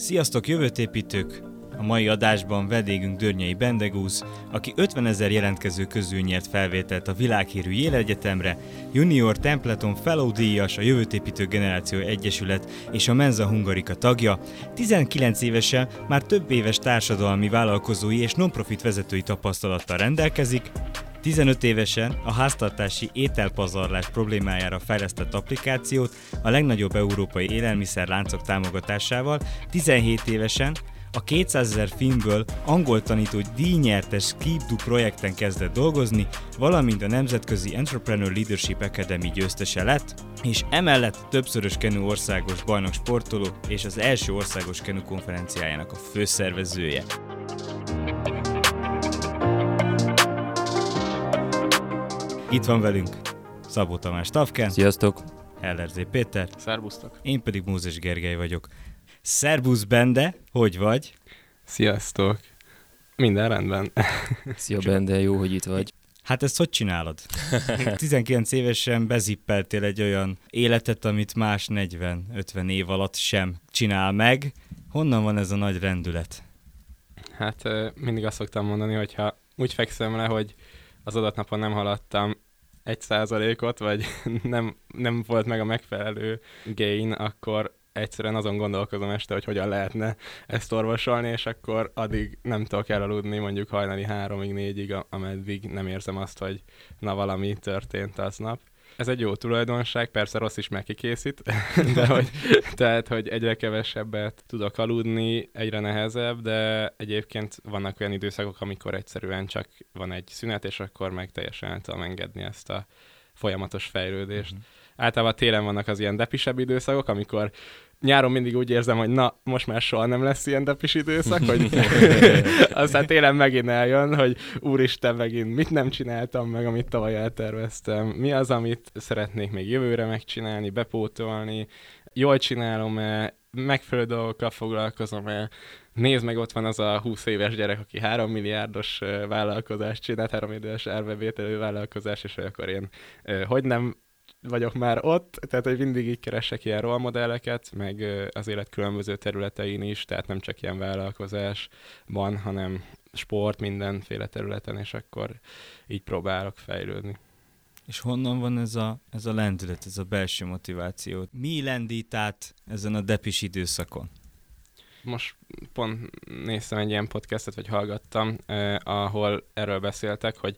Sziasztok jövőtépítők! A mai adásban vendégünk Dörnyei Bendegúz, aki 50 ezer jelentkező közül nyert felvételt a világhírű Yale Egyetemre, Junior Templeton Fellow díjas, a Jövőtépítő Generáció Egyesület és a Menza Hungarika tagja, 19 évesen már több éves társadalmi vállalkozói és non-profit vezetői tapasztalattal rendelkezik, 15 évesen a háztartási ételpazarlás problémájára fejlesztett applikációt a legnagyobb európai élelmiszerláncok támogatásával, 17 évesen a 200 ezer filmből angol tanító díjnyertes Keep projekten kezdett dolgozni, valamint a Nemzetközi Entrepreneur Leadership Academy győztese lett, és emellett többszörös Kenu országos bajnok sportoló és az első országos Kenu konferenciájának a főszervezője. Itt van velünk Szabó Tamás Tavken. Sziasztok! Heller Z. Péter. Szerbusztok! Én pedig Mózes Gergely vagyok. Szerbusz Bende, hogy vagy? Sziasztok! Minden rendben. Szia Bende, jó, hogy itt vagy. Hát ezt hogy csinálod? 19 évesen bezippeltél egy olyan életet, amit más 40-50 év alatt sem csinál meg. Honnan van ez a nagy rendület? Hát mindig azt szoktam mondani, hogyha úgy fekszem le, hogy az adatnapon nem haladtam egy százalékot, vagy nem, nem volt meg a megfelelő gain, akkor egyszerűen azon gondolkozom este, hogy hogyan lehetne ezt orvosolni, és akkor addig nem tudok elaludni mondjuk hajnali háromig, négyig, ameddig nem érzem azt, hogy na valami történt aznap ez egy jó tulajdonság, persze rossz is megkikészít, de hogy, tehát, hogy egyre kevesebbet tudok aludni, egyre nehezebb, de egyébként vannak olyan időszakok, amikor egyszerűen csak van egy szünet, és akkor meg teljesen el tudom engedni ezt a folyamatos fejlődést. Mm-hmm. Általában télen vannak az ilyen depisebb időszakok, amikor nyáron mindig úgy érzem, hogy na, most már soha nem lesz ilyen depis időszak, hogy aztán télen megint eljön, hogy úristen, megint mit nem csináltam meg, amit tavaly elterveztem, mi az, amit szeretnék még jövőre megcsinálni, bepótolni, jól csinálom-e, megfelelő dolgokkal foglalkozom-e, nézd meg, ott van az a 20 éves gyerek, aki 3 milliárdos vállalkozást csinált, 3 éves árbevételő vállalkozás, és akkor én hogy nem vagyok már ott, tehát hogy mindig így keresek ilyen rolmodelleket, meg az élet különböző területein is, tehát nem csak ilyen vállalkozásban, hanem sport mindenféle területen, és akkor így próbálok fejlődni. És honnan van ez a, ez a lendület, ez a belső motiváció? Mi lendít át ezen a depis időszakon? Most pont néztem egy ilyen podcastet, vagy hallgattam, eh, ahol erről beszéltek, hogy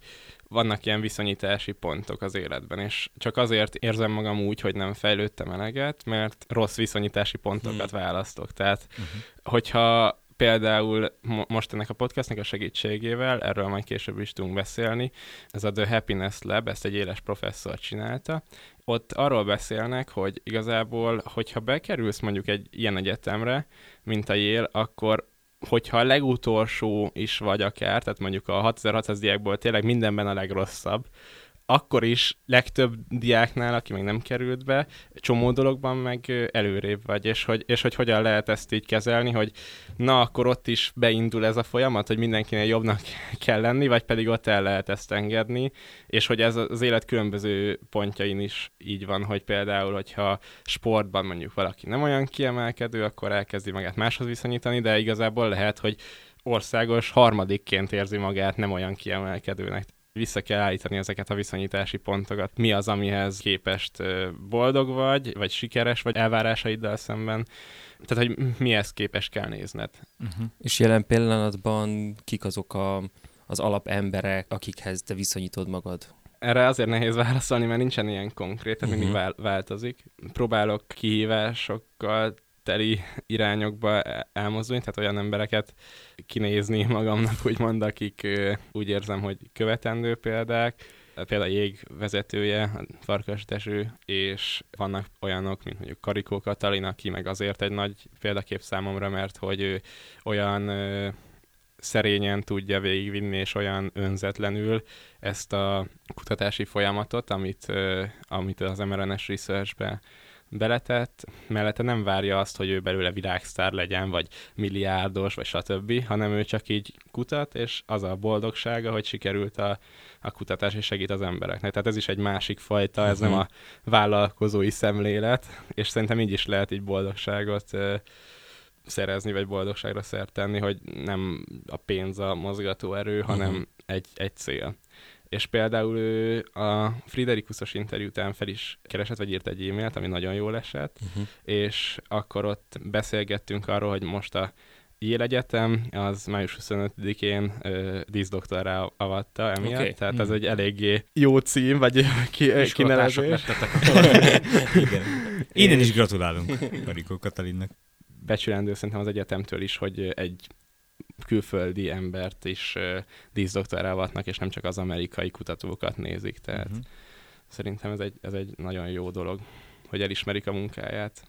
vannak ilyen viszonyítási pontok az életben, és csak azért érzem magam úgy, hogy nem fejlődtem eleget, mert rossz viszonyítási pontokat hmm. választok. Tehát, uh-huh. hogyha például most ennek a podcastnak a segítségével, erről majd később is tudunk beszélni, ez a The Happiness Lab, ezt egy éles professzor csinálta, ott arról beszélnek, hogy igazából, hogyha bekerülsz mondjuk egy ilyen egyetemre, mint a Yale, akkor hogyha a legutolsó is vagy akár, tehát mondjuk a 6600 diákból tényleg mindenben a legrosszabb, akkor is legtöbb diáknál, aki még nem került be, csomó dologban meg előrébb vagy, és hogy, és hogy hogyan lehet ezt így kezelni, hogy na, akkor ott is beindul ez a folyamat, hogy mindenkinek jobbnak kell lenni, vagy pedig ott el lehet ezt engedni, és hogy ez az élet különböző pontjain is így van, hogy például, hogyha sportban mondjuk valaki nem olyan kiemelkedő, akkor elkezdi magát máshoz viszonyítani, de igazából lehet, hogy országos harmadikként érzi magát nem olyan kiemelkedőnek vissza kell állítani ezeket a viszonyítási pontokat. Mi az, amihez képest boldog vagy, vagy sikeres vagy elvárásaiddal szemben. Tehát, hogy mihez képes kell nézned. Uh-huh. És jelen pillanatban kik azok a, az alapemberek, akikhez te viszonyítod magad? Erre azért nehéz válaszolni, mert nincsen ilyen konkrét, tehát uh-huh. mindig mhm. változik. Próbálok kihívásokkal teli irányokba elmozdulni, tehát olyan embereket kinézni magamnak, úgymond, akik úgy érzem, hogy követendő példák, például a jég vezetője, Farkas Dezső, és vannak olyanok, mint mondjuk Karikó Katalin, aki meg azért egy nagy példakép számomra, mert hogy ő olyan ö, szerényen tudja végigvinni, és olyan önzetlenül ezt a kutatási folyamatot, amit, ö, amit az mRNS Research-be beletett, mellette nem várja azt, hogy ő belőle világsztár legyen, vagy milliárdos, vagy stb., hanem ő csak így kutat, és az a boldogsága, hogy sikerült a, a kutatás, és segít az embereknek. Tehát ez is egy másik fajta, ez nem mhm. a vállalkozói szemlélet, és szerintem így is lehet így boldogságot szerezni, vagy boldogságra szert tenni, hogy nem a pénz a mozgató erő, hanem uh-huh. egy, egy cél. És például ő a Friderikusos interjú után fel is keresett, vagy írt egy e-mailt, ami nagyon jól esett, uh-huh. és akkor ott beszélgettünk arról, hogy most a Yale Egyetem az május 25-én uh, díszdoktorrá avatta emiatt, okay. tehát ez mm. egy eléggé jó cím, vagy ki, kinevezés. Igen. Innen is gratulálunk Marikó Katalinnak. Becsülendő szerintem az egyetemtől is, hogy egy külföldi embert is díszdoktorrá avatnak, és nem csak az amerikai kutatókat nézik, tehát uh-huh. szerintem ez egy, ez egy nagyon jó dolog, hogy elismerik a munkáját.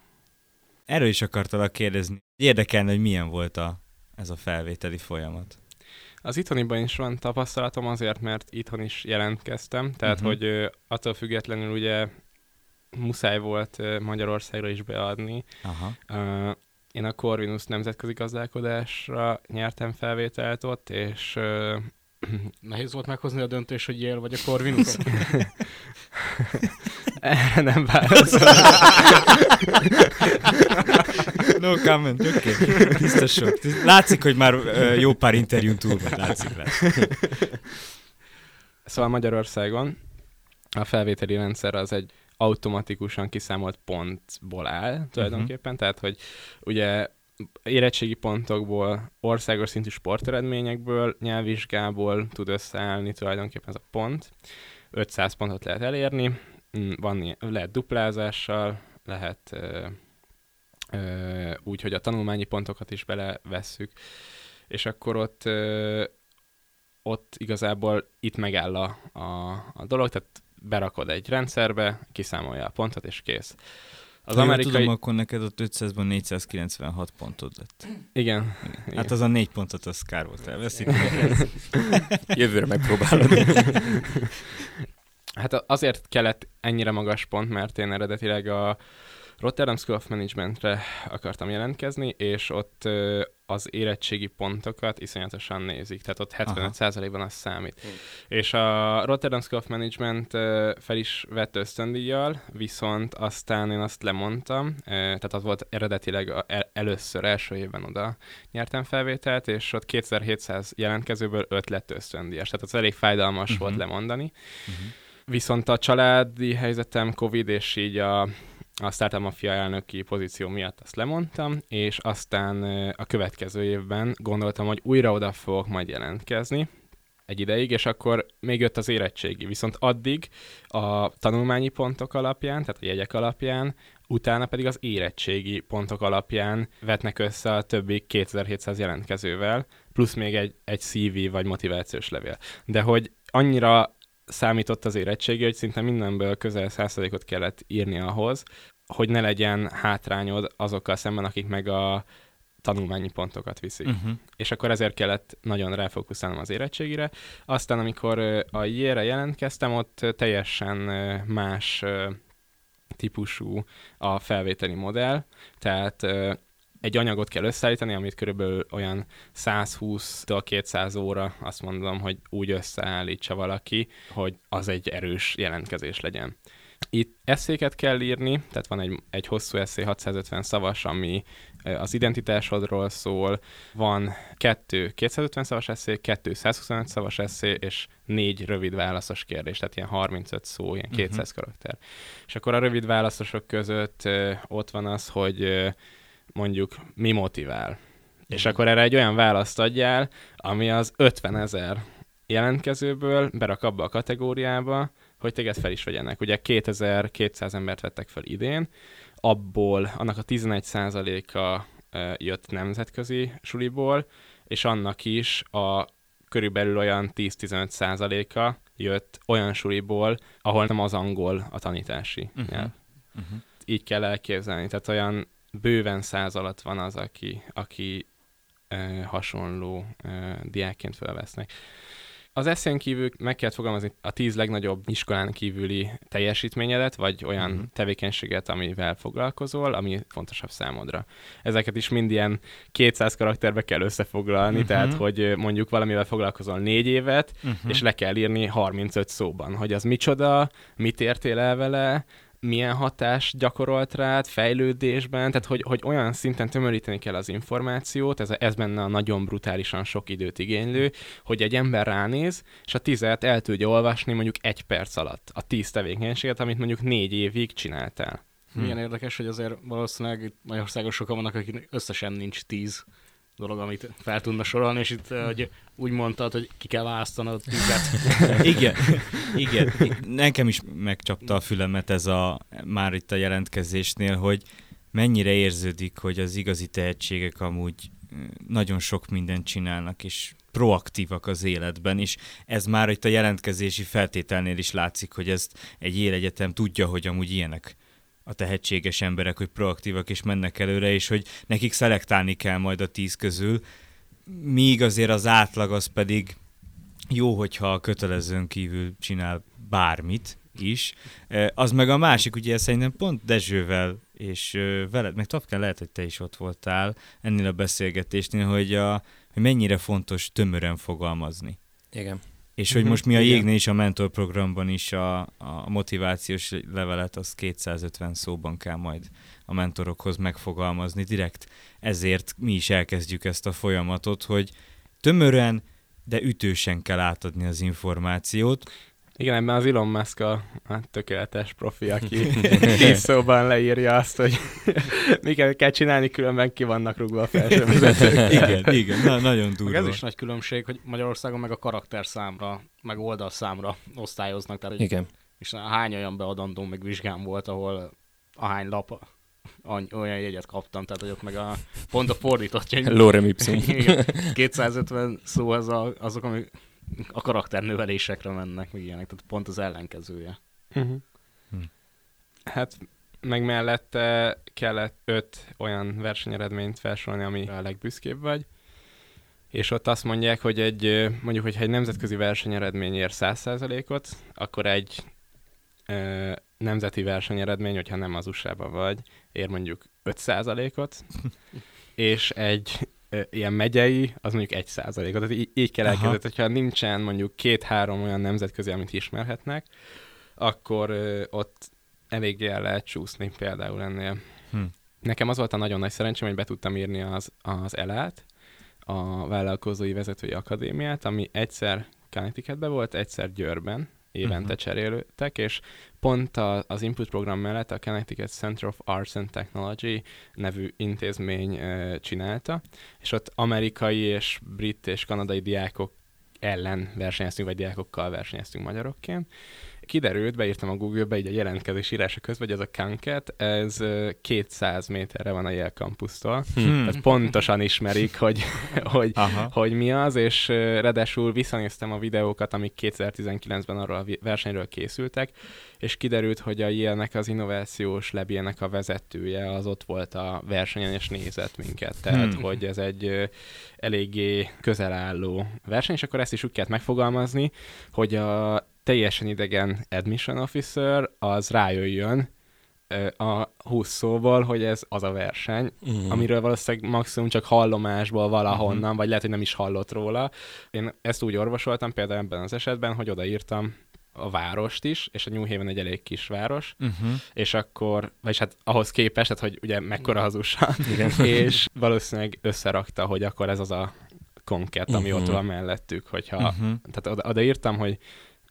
Erről is akartalak kérdezni. Érdekelne, hogy milyen volt a, ez a felvételi folyamat. Az itthoniban is van tapasztalatom azért, mert itthon is jelentkeztem, tehát uh-huh. hogy attól függetlenül ugye muszáj volt Magyarországra is beadni. Aha. Én a Corvinus nemzetközi gazdálkodásra nyertem felvételt ott, és ö, Nehéz volt meghozni a döntés, hogy él vagy a Corvinus? Erre nem válaszol. no comment, oké. Okay. Sok. Látszik, hogy már jó pár interjún túl vagy. Látszik, látszik. Szóval Magyarországon a felvételi rendszer az egy automatikusan kiszámolt pontból áll tulajdonképpen, uh-huh. tehát hogy ugye érettségi pontokból, országos szintű sporteredményekből, nyelvvizsgából tud összeállni tulajdonképpen ez a pont. 500 pontot lehet elérni, mm, van, lehet duplázással, lehet ö, ö, úgy, hogy a tanulmányi pontokat is belevesszük, és akkor ott ö, ott igazából itt megáll a, a, a dolog, tehát berakod egy rendszerbe, kiszámolja a pontot, és kész. Az ha amerikai... tudom, akkor neked ott 500-ban 496 pontod lett. Igen. Igen. Hát az a négy pontot, az kár volt elveszik. Jövőre megpróbálod. hát azért kellett ennyire magas pont, mert én eredetileg a Rotterdam School of Managementre akartam jelentkezni, és ott az érettségi pontokat iszonyatosan nézik, tehát ott 75%-ban az számít. Hmm. És a Rotterdam School of Management fel is vett ösztöndíjjal, viszont aztán én azt lemondtam, tehát az volt eredetileg először, első évben oda nyertem felvételt, és ott 2700 jelentkezőből 5 lett ösztöndíjas, tehát az elég fájdalmas uh-huh. volt lemondani. Uh-huh. Viszont a családi helyzetem Covid, és így a a Startup Mafia elnöki pozíció miatt azt lemondtam, és aztán a következő évben gondoltam, hogy újra oda fogok majd jelentkezni, egy ideig, és akkor még jött az érettségi. Viszont addig a tanulmányi pontok alapján, tehát a jegyek alapján, utána pedig az érettségi pontok alapján vetnek össze a többi 2700 jelentkezővel, plusz még egy, egy CV vagy motivációs levél. De hogy annyira számított az érettségi, hogy szinte mindenből közel százszerékot kellett írni ahhoz, hogy ne legyen hátrányod azokkal szemben, akik meg a tanulmányi pontokat viszik. Uh-huh. És akkor ezért kellett nagyon ráfókuszálnom az érettségire. Aztán, amikor a jére jelentkeztem, ott teljesen más típusú a felvételi modell, tehát egy anyagot kell összeállítani, amit körülbelül olyan 120-tól 200 óra, azt mondom, hogy úgy összeállítsa valaki, hogy az egy erős jelentkezés legyen. Itt eszéket kell írni, tehát van egy, egy hosszú eszé, 650 szavas, ami az identitásodról szól, van kettő 250 szavas eszé, kettő 125 szavas eszé, és négy rövid válaszos kérdés, tehát ilyen 35 szó, ilyen 200 uh-huh. Mhm. karakter. És akkor a rövid válaszosok között ott van az, hogy mondjuk mi motivál. És akkor erre egy olyan választ adjál, ami az 50 ezer jelentkezőből berak abba a kategóriába, hogy téged fel is vegyenek. Ugye 2200 embert vettek fel idén, abból annak a 11%-a jött nemzetközi suliból, és annak is a körülbelül olyan 10-15%-a jött olyan suliból, ahol nem az angol a tanítási uh-huh. nyelv. Uh-huh. Így kell elképzelni. Tehát olyan bőven száz alatt van az, aki, aki e, hasonló e, diákként felvesznek. Az eszén kívül meg kellett fogalmazni a tíz legnagyobb iskolán kívüli teljesítményedet, vagy olyan uh-huh. tevékenységet, amivel foglalkozol, ami fontosabb számodra. Ezeket is mind ilyen 200 karakterbe kell összefoglalni, uh-huh. tehát hogy mondjuk valamivel foglalkozol négy évet, uh-huh. és le kell írni 35 szóban, hogy az micsoda, mit értél el vele, milyen hatást gyakorolt rád fejlődésben, tehát hogy, hogy olyan szinten tömöríteni kell az információt, ez, ez benne a nagyon brutálisan sok időt igénylő, hogy egy ember ránéz, és a tizet el tudja olvasni mondjuk egy perc alatt, a tíz tevékenységet, amit mondjuk négy évig csináltál. Milyen érdekes, hogy azért valószínűleg itt Magyarországon sokan vannak, akik összesen nincs tíz dolog, amit fel tudna sorolni, és itt hogy úgy mondtad, hogy ki kell választanod tízet. igen, igen. Nekem is megcsapta a fülemet ez a már itt a jelentkezésnél, hogy mennyire érződik, hogy az igazi tehetségek amúgy nagyon sok mindent csinálnak, és proaktívak az életben, és ez már itt a jelentkezési feltételnél is látszik, hogy ezt egy élegyetem tudja, hogy amúgy ilyenek a tehetséges emberek, hogy proaktívak és mennek előre, és hogy nekik szelektálni kell majd a tíz közül, míg azért az átlag az pedig jó, hogyha a kötelezőn kívül csinál bármit is. Az meg a másik, ugye szerintem pont Dezsővel és veled, meg Tapkán lehet, hogy te is ott voltál ennél a beszélgetésnél, hogy, a, hogy mennyire fontos tömören fogalmazni. Igen. És hogy uh-huh, most mi a jégnél is a mentor programban is a, a motivációs levelet az 250 szóban kell majd a mentorokhoz megfogalmazni direkt. Ezért mi is elkezdjük ezt a folyamatot, hogy tömören, de ütősen kell átadni az információt. Igen, ebben az Elon Musk a, a tökéletes profi, aki tíz szóban leírja azt, hogy miket kell csinálni, különben ki vannak rúgva a felső igen, igen, na, nagyon durva. Ez is nagy különbség, hogy Magyarországon meg a karakter számra, meg oldal számra osztályoznak. Tehát, hogy, igen. És hány olyan beadandó meg vizsgám volt, ahol ahány lap olyan jegyet kaptam, tehát hogy ott meg a pont a fordított. Lorem ipsum. 250 szó az a, azok, amik a karakternövelésekre mennek, meg ilyenek, tehát pont az ellenkezője. Uh-huh. Hm. Hát meg mellette kellett öt olyan versenyeredményt felsorolni, ami a legbüszkébb vagy, és ott azt mondják, hogy egy, mondjuk, hogyha egy nemzetközi versenyeredmény ér 100%-ot, akkor egy ö, nemzeti versenyeredmény, hogyha nem az usa vagy, ér mondjuk 5%-ot, és egy ilyen megyei, az mondjuk egy százalék. Tehát így, így kell elkezdeni, hogyha nincsen mondjuk két-három olyan nemzetközi, amit ismerhetnek, akkor ö, ott eléggé el lehet csúszni például ennél. Hm. Nekem az volt a nagyon nagy szerencsém, hogy be tudtam írni az, az elát, a vállalkozói vezetői akadémiát, ami egyszer Connecticutben volt, egyszer Győrben, évente uh-huh. cserélődtek, és pont a, az input program mellett a Connecticut Center of Arts and Technology nevű intézmény uh, csinálta, és ott amerikai és brit és kanadai diákok ellen versenyeztünk, vagy diákokkal versenyeztünk magyarokként, kiderült, beírtam a Google-be így a jelentkezés írása közben, hogy ez a Kanket, ez 200 méterre van a Yale campusztól. Hmm. Tehát pontosan ismerik, hogy, hogy, hogy mi az, és redesül visszanéztem a videókat, amik 2019-ben arról a versenyről készültek, és kiderült, hogy a Yale-nek az innovációs lebjének a vezetője az ott volt a versenyen, és nézett minket. Tehát, hmm. hogy ez egy eléggé közel álló verseny, és akkor ezt is úgy kellett megfogalmazni, hogy a teljesen idegen admission officer az rájöjjön a 20 szóval, hogy ez az a verseny, uh-huh. amiről valószínűleg maximum csak hallomásból valahonnan, uh-huh. vagy lehet, hogy nem is hallott róla. Én ezt úgy orvosoltam például ebben az esetben, hogy odaírtam a várost is, és a New Haven egy elég kis város, uh-huh. és akkor, vagyis hát ahhoz képest, tehát hogy ugye mekkora az USA, és valószínűleg összerakta, hogy akkor ez az a konket, ami uh-huh. ott van mellettük, hogyha, uh-huh. tehát oda, odaírtam, hogy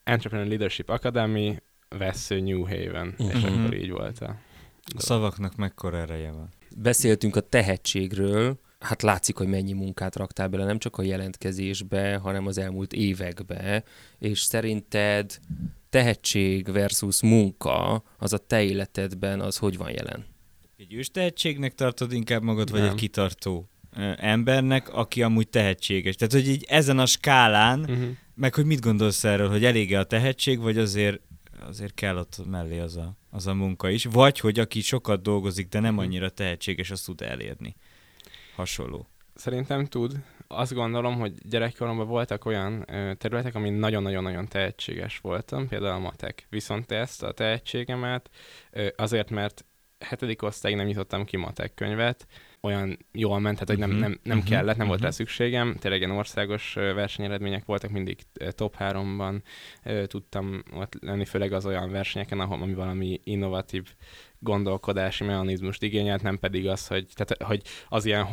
Entrepreneur Leadership Academy, Vesző New Haven, uh-huh. és akkor így volt a... A szavaknak mekkora ereje van. Beszéltünk a tehetségről, hát látszik, hogy mennyi munkát raktál bele, nem csak a jelentkezésbe, hanem az elmúlt évekbe, és szerinted tehetség versus munka, az a te életedben, az hogy van jelen? Egy ős tehetségnek tartod inkább magad, nem. vagy egy kitartó embernek, aki amúgy tehetséges? Tehát, hogy így ezen a skálán uh-huh. Meg hogy mit gondolsz erről, hogy elég a tehetség, vagy azért, azért kell ott mellé az a, az a munka is, vagy hogy aki sokat dolgozik, de nem mhm. annyira tehetséges, azt tud elérni. Hasonló. Szerintem tud. Azt gondolom, hogy gyerekkoromban voltak olyan területek, amin nagyon-nagyon-nagyon tehetséges voltam, például a matek. Viszont ezt a tehetségemet azért, mert hetedik osztályig nem nyitottam ki matek könyvet, olyan jól ment, tehát hogy nem, Mhm, nem, nem mhm, kellett, nem volt rá mhm. szükségem. Tényleg ilyen országos versenyeredmények voltak, mindig top 3-ban tudtam ott lenni, főleg az olyan versenyeken, ahol ami valami innovatív gondolkodási mechanizmust igényelt, nem pedig az, hogy, tehát, hogy az ilyen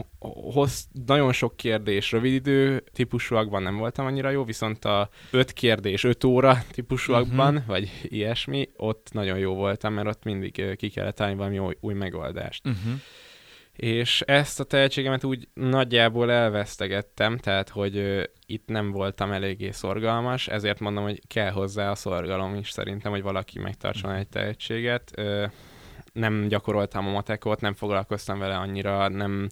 hossz, nagyon sok kérdés rövid idő típusúakban nem voltam annyira jó, viszont a öt kérdés, öt óra típusúakban, uh-huh. vagy ilyesmi, ott nagyon jó voltam, mert ott mindig ki kellett találni valami új, új megoldást. Uh-huh. És ezt a tehetségemet úgy nagyjából elvesztegettem, tehát hogy ö, itt nem voltam eléggé szorgalmas, ezért mondom, hogy kell hozzá a szorgalom is szerintem, hogy valaki megtartson egy tehetséget. Ö, nem gyakoroltam a matekot, nem foglalkoztam vele annyira, nem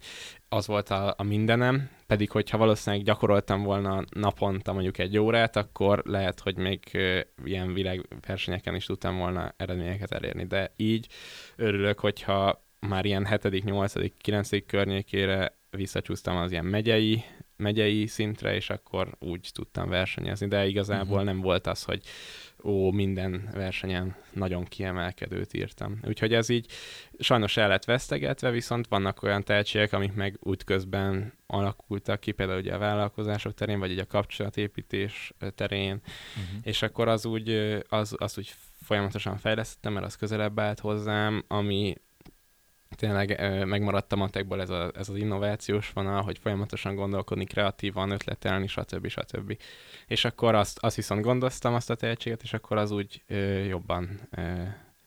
az volt a, a mindenem, pedig hogyha valószínűleg gyakoroltam volna naponta mondjuk egy órát, akkor lehet, hogy még ö, ilyen világversenyeken is tudtam volna eredményeket elérni, de így örülök, hogyha már ilyen 7., 8., 9. környékére visszacsúsztam az ilyen megyei, megyei szintre, és akkor úgy tudtam versenyezni, de igazából Mhm. nem volt az, hogy ó, minden versenyen nagyon kiemelkedőt írtam. Úgyhogy ez így sajnos el lett vesztegetve, viszont vannak olyan tehetségek, amik meg útközben alakultak ki, például ugye a vállalkozások terén, vagy ugye a kapcsolatépítés terén, Uh-huh. és akkor az úgy, az, az úgy folyamatosan fejlesztettem, mert az közelebb állt hozzám, ami tényleg megmaradt a matekból ez, a, ez az innovációs vonal, hogy folyamatosan gondolkodni, kreatívan, ötletelni, stb. stb. És akkor azt, azt viszont gondoztam, azt a tehetséget, és akkor az úgy jobban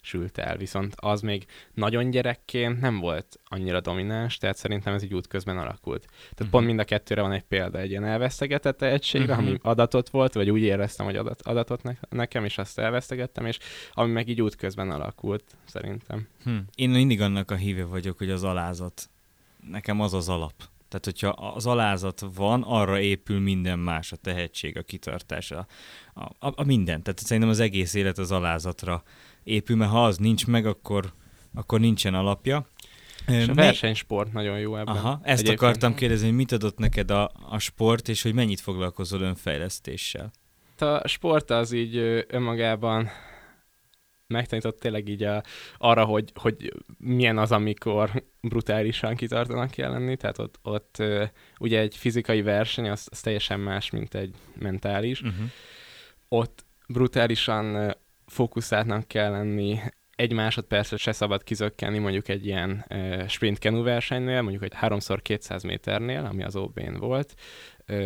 sült el. Viszont az még nagyon gyerekként nem volt annyira domináns, tehát szerintem ez így útközben alakult. Tehát Mhm. pont mind a kettőre van egy példa, egy ilyen elvesztegetett tehetségre, Mhm. ami adatot volt, vagy úgy éreztem, hogy adat, adatot ne, nekem, és azt elvesztegettem, és ami meg így útközben alakult, szerintem. Hm. Én mindig annak a híve vagyok, hogy az alázat. Nekem az az alap. Tehát, hogyha az alázat van, arra épül minden más, a tehetség, a kitartás, a, a, a, minden. Tehát szerintem az egész élet az alázatra épül, mert ha az nincs meg, akkor, akkor nincsen alapja. És a versenysport nagyon jó ebben. Aha, ezt Egyébként. akartam kérdezni, hogy mit adott neked a, a sport, és hogy mennyit foglalkozol önfejlesztéssel. A sport az így önmagában megtanított tényleg így a, arra, hogy, hogy milyen az, amikor brutálisan kitartanak kell lenni, tehát ott, ott ö, ugye egy fizikai verseny, az, az teljesen más, mint egy mentális. Uh-huh. Ott brutálisan ö, fókuszáltnak kell lenni, egy másodpercet se szabad kizökkenni mondjuk egy ilyen sprint kenu versenynél, mondjuk egy 3x200 méternél, ami az OB-n volt,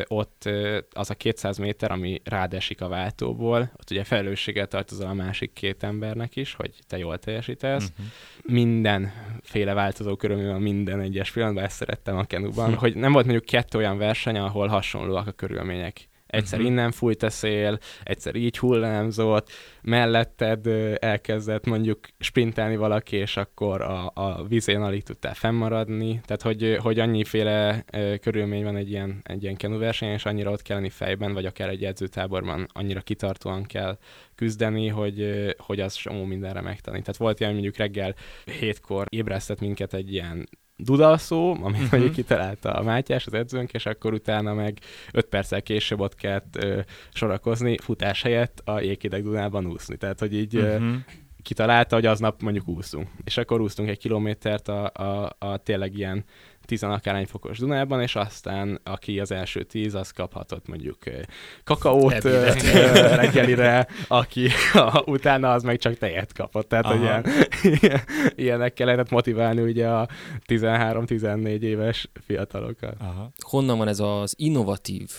ott az a 200 méter, ami rád esik a váltóból, ott ugye felelősséggel tartozol a másik két embernek is, hogy te jól teljesítesz. Uh-huh. Mindenféle változó körülmény van minden egyes pillanatban, ezt szerettem a kenuban, hogy nem volt mondjuk kettő olyan verseny, ahol hasonlóak a körülmények. Egyszer Mhm. innen fújt a szél, egyszer így hullámzott, melletted elkezdett mondjuk sprintelni valaki, és akkor a, a vízén alig tudtál fennmaradni. Tehát, hogy, hogy annyiféle körülmény van egy ilyen, egy ilyen kenuverseny, és annyira ott kell lenni fejben, vagy akár egy edzőtáborban annyira kitartóan kell küzdeni, hogy, hogy az somó mindenre megtanít. Tehát volt ilyen, mondjuk reggel hétkor ébresztett minket egy ilyen dudalszó, amit Mhm. mondjuk kitalálta a Mátyás, az edzőnk, és akkor utána meg öt perccel később ott kellett ö, sorakozni futás helyett a jéghideg Dunában úszni. Tehát, hogy így ö, Uh-huh. kitalálta, hogy aznap mondjuk úszunk. És akkor úsztunk egy kilométert a, a, a tényleg ilyen tizenakárhány fokos Dunában, és aztán aki az első tíz, az kaphatott mondjuk kakaót ö, reggelire, aki a, utána az meg csak tejet kapott. Tehát, Aha. ilyen, ilyenekkel lehetett motiválni ugye a 13-14 éves fiatalokat. Aha. Honnan van ez az innovatív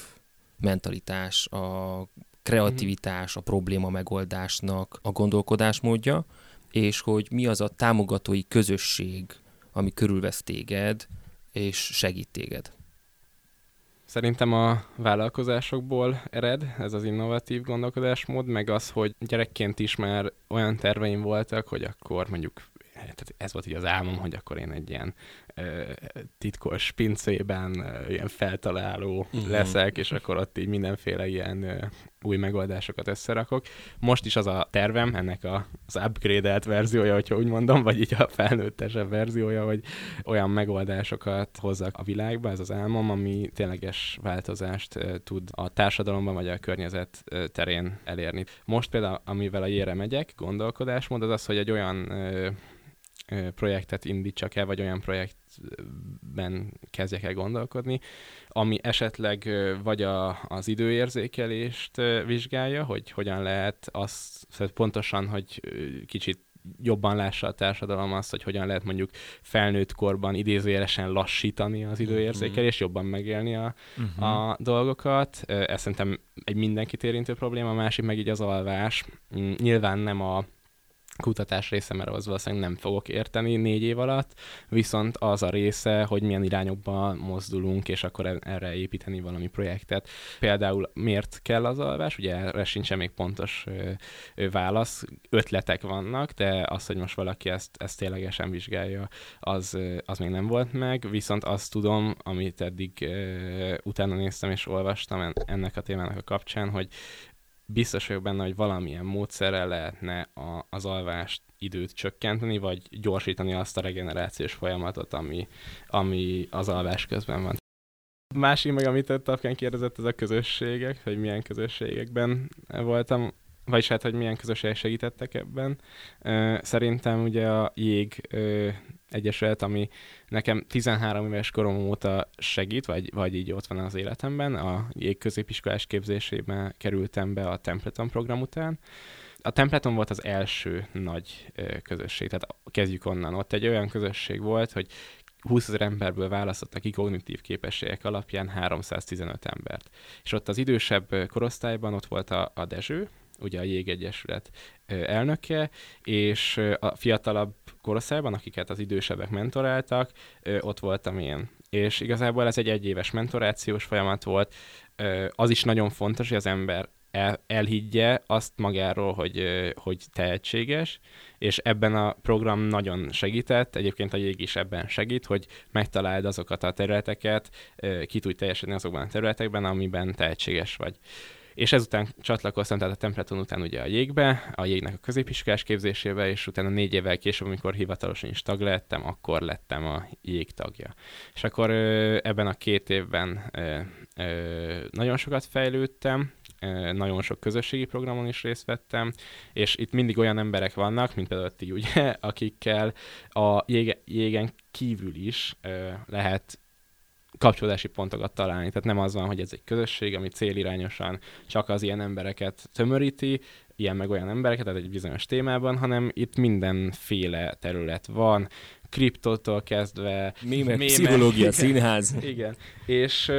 mentalitás, a kreativitás, a probléma megoldásnak a gondolkodásmódja, és hogy mi az a támogatói közösség, ami körülvesz téged, és segít téged. Szerintem a vállalkozásokból ered ez az innovatív gondolkodásmód, meg az, hogy gyerekként is már olyan terveim voltak, hogy akkor mondjuk tehát ez volt így az álmom, hogy akkor én egy ilyen ö, titkos pincében ö, ilyen feltaláló Mhm. leszek, és akkor ott így mindenféle ilyen ö, új megoldásokat összerakok. Most is az a tervem, ennek a, az upgrade-elt verziója, hogyha úgy mondom, vagy így a felnőttesebb verziója, hogy olyan megoldásokat hozzak a világba, ez az álmom, ami tényleges változást ö, tud a társadalomban vagy a környezet ö, terén elérni. Most például, amivel a jére megyek, gondolkodásmód, az az, hogy egy olyan ö, projektet indítsak el, vagy olyan projektben kezdjek el gondolkodni, ami esetleg vagy a, az időérzékelést vizsgálja, hogy hogyan lehet azt, pontosan, hogy kicsit jobban lássa a társadalom azt, hogy hogyan lehet mondjuk felnőtt korban idézőjelesen lassítani az időérzékelést, jobban megélni a, uh-huh. a dolgokat. Ez szerintem egy mindenkit érintő probléma, a másik meg így az alvás. Mm, nyilván nem a kutatás része, mert az valószínűleg nem fogok érteni négy év alatt, viszont az a része, hogy milyen irányokba mozdulunk, és akkor erre építeni valami projektet. Például miért kell az alvás, ugye erre sincsen még pontos válasz, ötletek vannak, de az, hogy most valaki ezt, ezt ténylegesen vizsgálja, az, az még nem volt meg, viszont azt tudom, amit eddig utána néztem és olvastam ennek a témának a kapcsán, hogy biztos vagyok benne, hogy valamilyen módszerrel lehetne a, az alvást időt csökkenteni, vagy gyorsítani azt a regenerációs folyamatot, ami, ami az alvás közben van. Másik meg, amit Tapkán kérdezett, ez a közösségek, hogy milyen közösségekben voltam, vagyis hát, hogy milyen közösségek segítettek ebben. Szerintem ugye a jég egyesület, ami nekem 13 éves korom óta segít, vagy, vagy így ott van az életemben. A jégközépiskolás képzésében kerültem be a Templeton program után. A Templeton volt az első nagy közösség, tehát kezdjük onnan. Ott egy olyan közösség volt, hogy 20 ezer emberből választottak ki kognitív képességek alapján 315 embert. És ott az idősebb korosztályban ott volt a, a Dezső, ugye a Jégegyesület elnöke, és a fiatalabb korosztályban, akiket az idősebbek mentoráltak, ott voltam én. És igazából ez egy egyéves mentorációs folyamat volt. Az is nagyon fontos, hogy az ember el, elhiggye azt magáról, hogy, hogy tehetséges, és ebben a program nagyon segített, egyébként a jég is ebben segít, hogy megtaláld azokat a területeket, ki tudj teljesedni azokban a területekben, amiben tehetséges vagy és ezután csatlakoztam, tehát a Templeton után ugye a jégbe, a jégnek a középiskolás képzésébe, és utána négy évvel később, amikor hivatalosan is tag lettem, akkor lettem a jég tagja. És akkor ebben a két évben nagyon sokat fejlődtem, nagyon sok közösségi programon is részt vettem, és itt mindig olyan emberek vannak, mint például ti ugye, akikkel a jége, jégen kívül is lehet kapcsolódási pontokat találni. Tehát nem az van, hogy ez egy közösség, ami célirányosan csak az ilyen embereket tömöríti, ilyen meg olyan embereket, tehát egy bizonyos témában, hanem itt mindenféle terület van, kriptótól kezdve... Mémek, pszichológia, színház. Igen, és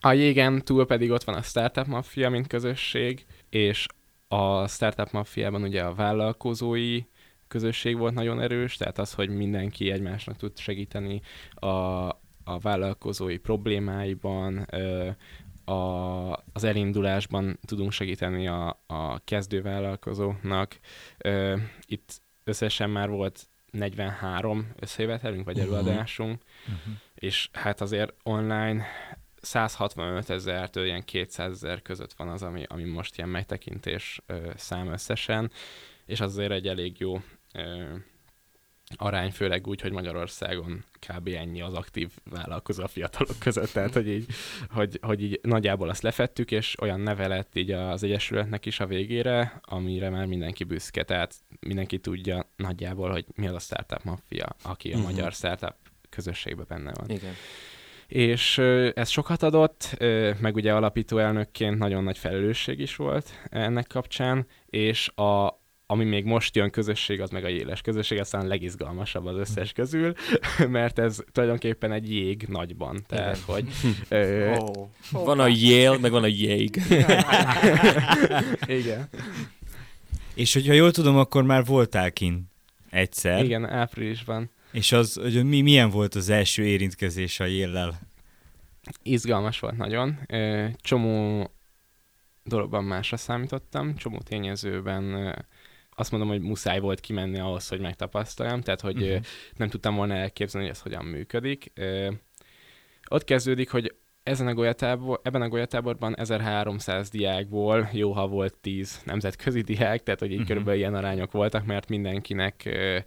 a jégen túl pedig ott van a Startup Mafia, mint közösség, és a Startup Mafiában ugye a vállalkozói közösség volt nagyon erős, tehát az, hogy mindenki egymásnak tud segíteni a, a vállalkozói problémáiban, a, az elindulásban tudunk segíteni a, a kezdővállalkozóknak. Itt összesen már volt 43 összejövetelünk, vagy uh-huh. előadásunk, uh-huh. és hát azért online 165 ezertől ilyen 200 ezer között van az, ami, ami most ilyen megtekintés ö, szám összesen, és az azért egy elég jó ö, arány, főleg úgy, hogy Magyarországon kb. ennyi az aktív vállalkozó a fiatalok között, tehát hogy így, hogy, hogy így nagyjából azt lefettük, és olyan neve lett így az Egyesületnek is a végére, amire már mindenki büszke, tehát mindenki tudja nagyjából, hogy mi az a Startup Mafia, aki a uh-huh. magyar startup közösségben benne van. Igen. És ez sokat adott, meg ugye alapító elnökként nagyon nagy felelősség is volt ennek kapcsán, és a, ami még most jön közösség, az meg a éles közösség, aztán a legizgalmasabb az összes közül, mert ez tulajdonképpen egy jég nagyban. Tehát, Igen. hogy... ö, oh. Van a jél, meg van a jég. Igen. És hogyha jól tudom, akkor már voltál kin egyszer. Igen, áprilisban. És az, hogy mi, milyen volt az első érintkezés a jéllel? Izgalmas volt nagyon. Csomó dologban másra számítottam, csomó tényezőben azt mondom, hogy muszáj volt kimenni ahhoz, hogy megtapasztaljam, tehát hogy uh-huh. nem tudtam volna elképzelni, hogy ez hogyan működik. Ott kezdődik, hogy ezen a golyatábor, ebben a golyatáborban 1300 diákból jó, ha volt 10 nemzetközi diák, tehát hogy így uh-huh. körülbelül ilyen arányok voltak, mert mindenkinek ö,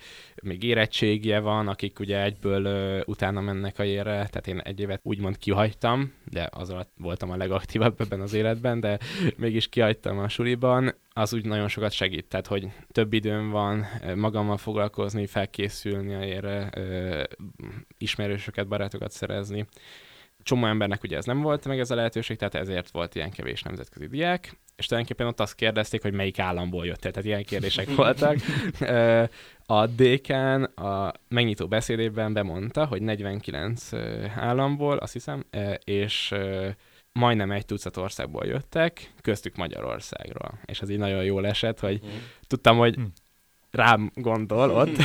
még érettségje van, akik ugye egyből ö, utána mennek a érre, tehát én egy évet úgymond kihagytam, de az alatt voltam a legaktívabb ebben az életben, de mégis kihagytam a suliban, az úgy nagyon sokat segít, tehát hogy több időm van magammal foglalkozni, felkészülni a érre, ö, ismerősöket, barátokat szerezni, csomó embernek ugye ez nem volt meg ez a lehetőség, tehát ezért volt ilyen kevés nemzetközi diák, és tulajdonképpen ott azt kérdezték, hogy melyik államból jött, tehát ilyen kérdések voltak. A dékán a megnyitó beszédében bemondta, hogy 49 államból, azt hiszem, és majdnem egy tucat országból jöttek, köztük Magyarországról. És az így nagyon jól esett, hogy mm. tudtam, hogy mm rám gondol ott,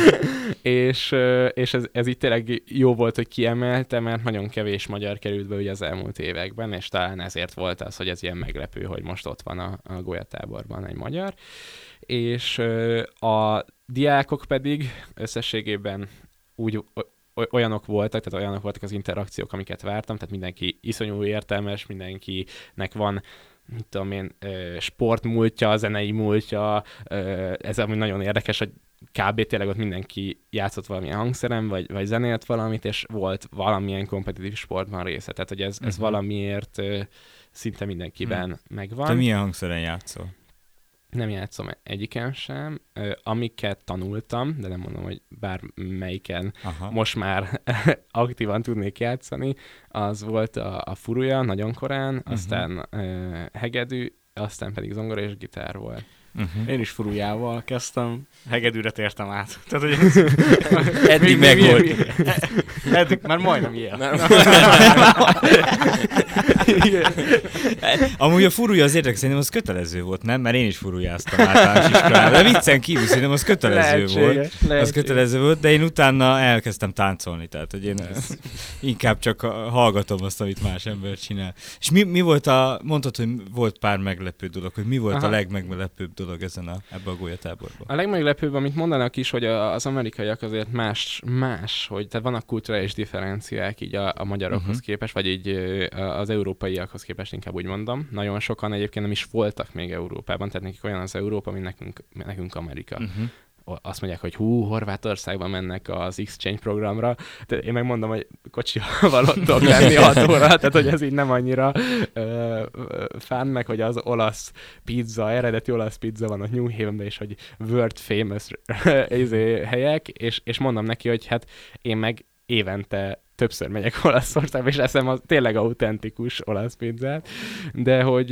és, és ez, ez itt tényleg jó volt, hogy kiemelte, mert nagyon kevés magyar került be ugye az elmúlt években, és talán ezért volt az, hogy ez ilyen meglepő, hogy most ott van a, a golyatáborban egy magyar, és a diákok pedig összességében úgy olyanok voltak, tehát olyanok voltak az interakciók, amiket vártam, tehát mindenki iszonyú értelmes, mindenkinek van mit tudom én, sportmúltja, zenei múltja, ez ami nagyon érdekes, hogy kb. tényleg ott mindenki játszott valamilyen hangszerem, vagy, vagy zenélt valamit, és volt valamilyen kompetitív sportban része. Tehát, hogy ez, ez uh-huh. valamiért szinte mindenkiben uh-huh. megvan. Te milyen hangszeren játszol? Nem játszom egyiken sem. Amiket tanultam, de nem mondom, hogy bármelyiken Aha. most már aktívan tudnék játszani, az volt a, a furuja nagyon korán, uh-huh. aztán uh, hegedű, aztán pedig zongora és gitár volt. Uh-huh. Én is furujával kezdtem, hegedűre tértem át. Tehát, hogy ez... Eddig meg volt. Eddig, már majdnem ilyen. Amúgy a furúja az érdekes, szerintem az kötelező volt, nem? Mert én is furujáztam általános iskolában. De viccen kívül szerintem az kötelező lehetséges, volt. Lehetséges. Az kötelező volt, de én utána elkezdtem táncolni, tehát hogy én ezt inkább csak hallgatom azt, amit más ember csinál. És mi, mi volt a, mondtad, hogy volt pár meglepő dolog, hogy mi volt Aha. a legmeglepőbb dolog ezen a, ebbe a golyatáborban? A legmeglepőbb, amit mondanak is, hogy az amerikaiak azért más, más, hogy tehát vannak kulturális differenciák így a, a magyarokhoz uh-huh. képest, vagy így az európaiakhoz képest inkább úgy mondom. Nagyon sokan egyébként nem is voltak még Európában, tehát nekik olyan az Európa, mint nekünk, nekünk Amerika. Uh-huh azt mondják, hogy hú, Horvátországban mennek az Exchange programra, de én megmondom, hogy kocsival ott tudok lenni 6 óra, tehát hogy ez így nem annyira uh, fán, meg hogy az olasz pizza, eredeti olasz pizza van a New Havenben, és hogy world famous izé, helyek, és, és mondom neki, hogy hát én meg évente többször megyek Olaszországba, és eszem a tényleg autentikus olasz pizzát, de hogy